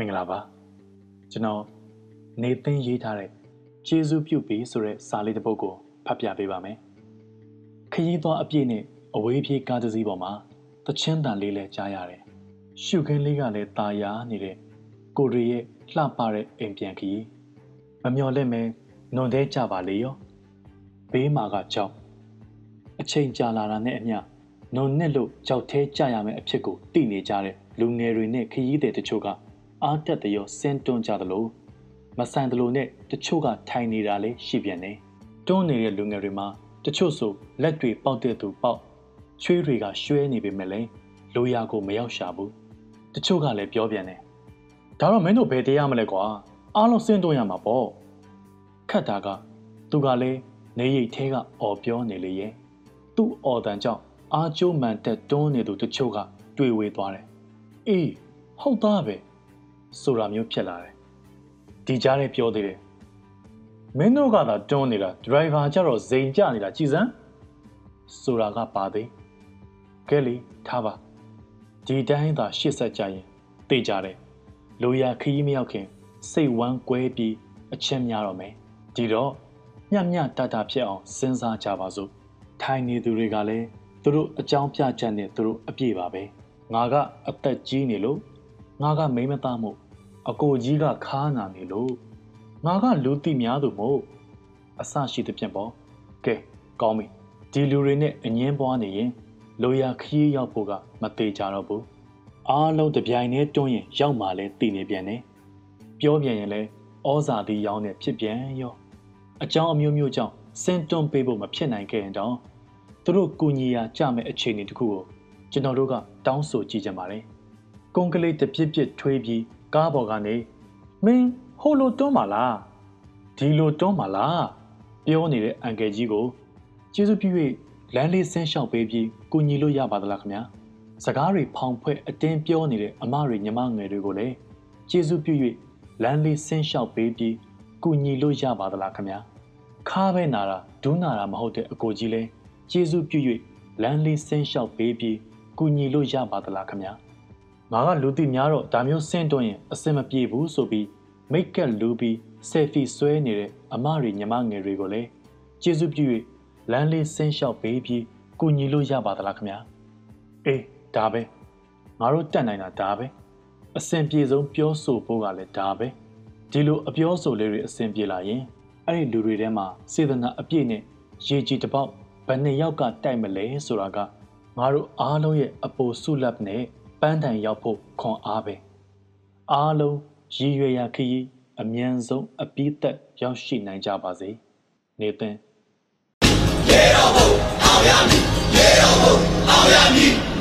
မင်္ဂလာပါကျွန်တော်နေသိန်းရေးထားတဲ့ကျေးဇူးပြုပြီးဆိုတဲ့စာလေးတစ်ပုဒ်ကိုဖတ်ပြပေးပါမယ်ခရီးသွားအပြည့်နဲ့အဝေးပြေးကားတစ်စီးပေါ်မှာတချင်းတန်လေးလဲကြားရတယ်ရှုခင်းလေးကလည်းตาရနေတဲ့ကိုရီရဲ့လှပတဲ့အိမ်ပြန်ခရီးမမျော်လင့်မဲနွန်သေးကြပါလေရောဘေးမှာကကြောက်အချိန်ကြာလာတာနဲ့အမျှနုံနဲ့လို့ကြောက်သေးကြရမယ်အဖြစ်ကိုသိနေကြတဲ့လူငယ်တွေနဲ့ခရီးသည်တချို့က အားတက်တရောစင်းတွန်းကြသလိုမဆန်သလိုနဲ့တချို့ကထိုင်နေတာလည်းရှိပြန်တယ်တွန်းနေတဲ့လူငယ်တွေမှာတချို့ဆိုလက်တွေပေါက်တဲ့သူပေါက်ချွေးတွေကရွှဲနေပေမဲ့လည်းလိုရာကိုမရောက်ရှာဘူးတချို့ကလည်းပြောပြန်တယ်ဒါတော့မင်းတို့ဘယ်တရားမလဲကွာအားလုံးစင်းတွန်းရမှာပေါ့ခတ်တာကသူကလည်းနေရိတ်သေးကအော်ပြောနေလေရဲ့သူ့အော်တန်ကြောင့်အားကျိုးမှန်တက်တွန်းနေသူတချို့ကတွေ့ဝေသွားတယ်အေးဟုတ်သားပဲ ဆိုတာမျိုးဖြစ်လာတယ်ဒီကြားနဲ့ပြောသေးတယ်မင်းတို့ကသာတွန်းနေတာဒရိုင်ဘာကျတော့ဇိမ်ကျနေတာကြည်စမ်းဆိုတာကပါသေးကဲလီထားပါဒီတိုင်းသာရှစ်ဆက်ကြရင်တေးကြတယ်လိုရာခရီးမရောက်ခင် စိတ်ဝမ်းကွဲပြီးအချက်များတော့မယ်ဒီတော့ညံ့ညံ့တတဖြစ်အောင်စဉ်းစားကြပါစို့ထိုင်နေသူတွေကလည်းသူတို့အကြောင်းပြချက်နဲ့သူတို့အပြည့်ပါပဲငါကအသက်ကြီးနေလို့ ငါကမိမသားမို့အကိုကြီးကခါနာနေလို့ငါကလူသိများသူမို့အဆရှိတဲ့ပြင်ပေါ့ကဲကောင်းပြီဒီလူတွေနဲ့အငင်းပွားနေရင်လိုရာခရီးရောက်ဖို့ကမသေးကြတော့ဘူးအားလုံးတပြိုင်တည်းတွန်းရင်ရောက်မှလဲတည်နေပြန်တယ်ပြောပြန်ရင်လဲဩဇာတိရောင်းနေဖြစ်ပြန်ရောအကြောင်းအမျိုးမျိုးကြောင့်စင်တွန်းပေးဖို့မဖြစ်နိုင်ခဲ့ရင်တော့သူတို့ကူညီရာကြမဲ့အခြေအနေတခုကိုကျွန်တော်တို့ကတောင်းဆိုကြည့်ကြပါတယ်။ ကုန်းကလေးတပြစ်ပြစ်ထွေးပြီးကားပေါ်ကနေမင်းဟိုလိုတွန်းပါလားဒီလိုတွန်းပါလားပြောနေတဲ့အန်ကယ်ကြီးကိုကျေးဇူးပြု၍လမ်းလေးဆင်းလျှောက်ပေးပြီးကူညီလို့ရပါသလားခင်ဗျာစကားတွေဖောင်ဖွဲ့အတင်းပြောနေတဲ့အမတွေညီမငယ်တွေကိုလည်းကျေးဇူးပြု၍လမ်းလေးဆင်းလျှောက်ပေးပြီးကူညီလို့ရပါသလားခင်ဗျာခါပဲနာတာဒူးနာတာမဟုတ်တဲ့အကိုကြီးလဲကျေးဇူးပြု၍လမ်းလေးဆင်းလျှောက်ပေးပြီးကူညီလို့ရပါသလားခင်ဗျာ ငါကလူသိများတော့ဒါမျိုးဆင်းတွန်းရင်အစင်မပြေဘူးဆိုပြီးမိတ်ကက်လူပြီးဆယ်ဖီဆွဲနေတဲ့အမတွေညီမငယ်တွေကိုလည်းကျေးဇူးပြု၍လမ်းလေးဆင်းလျှောက်ပေးပြီးကူညီလို့ရပါသလားခင်ဗျာအေးဒါပဲငါတို့တက်နိုင်တာဒါပဲအစင်ပြေဆုံးပြောဆိုဖို့ကလည်းဒါပဲဒီလိုအပြောဆိုလေးတွေအစင်ပြေလာရင်အဲ့ဒီလူတွေထဲမှာစေတနာအပြည့်နဲ့ရေကြီးတစ်ပေါက်ဘယ်နှစ်ယောက်ကတိုက်မလဲဆိုတာကငါတို့အားလုံးရဲ့အပိုဆုလပ်နဲ့ ပန်းတိုင်ရောက်ဖို့ခွန်အားပဲအားလုံးရည်ရွယ်ရာခရီးအမြန်ဆုံးအပြည့်သက်ရောက်ရှိနိုင်ကြပါစေနေသင်ရေတော်ဘုံအောင်ရမည်ရေတော်ဘုံအောင်ရမည်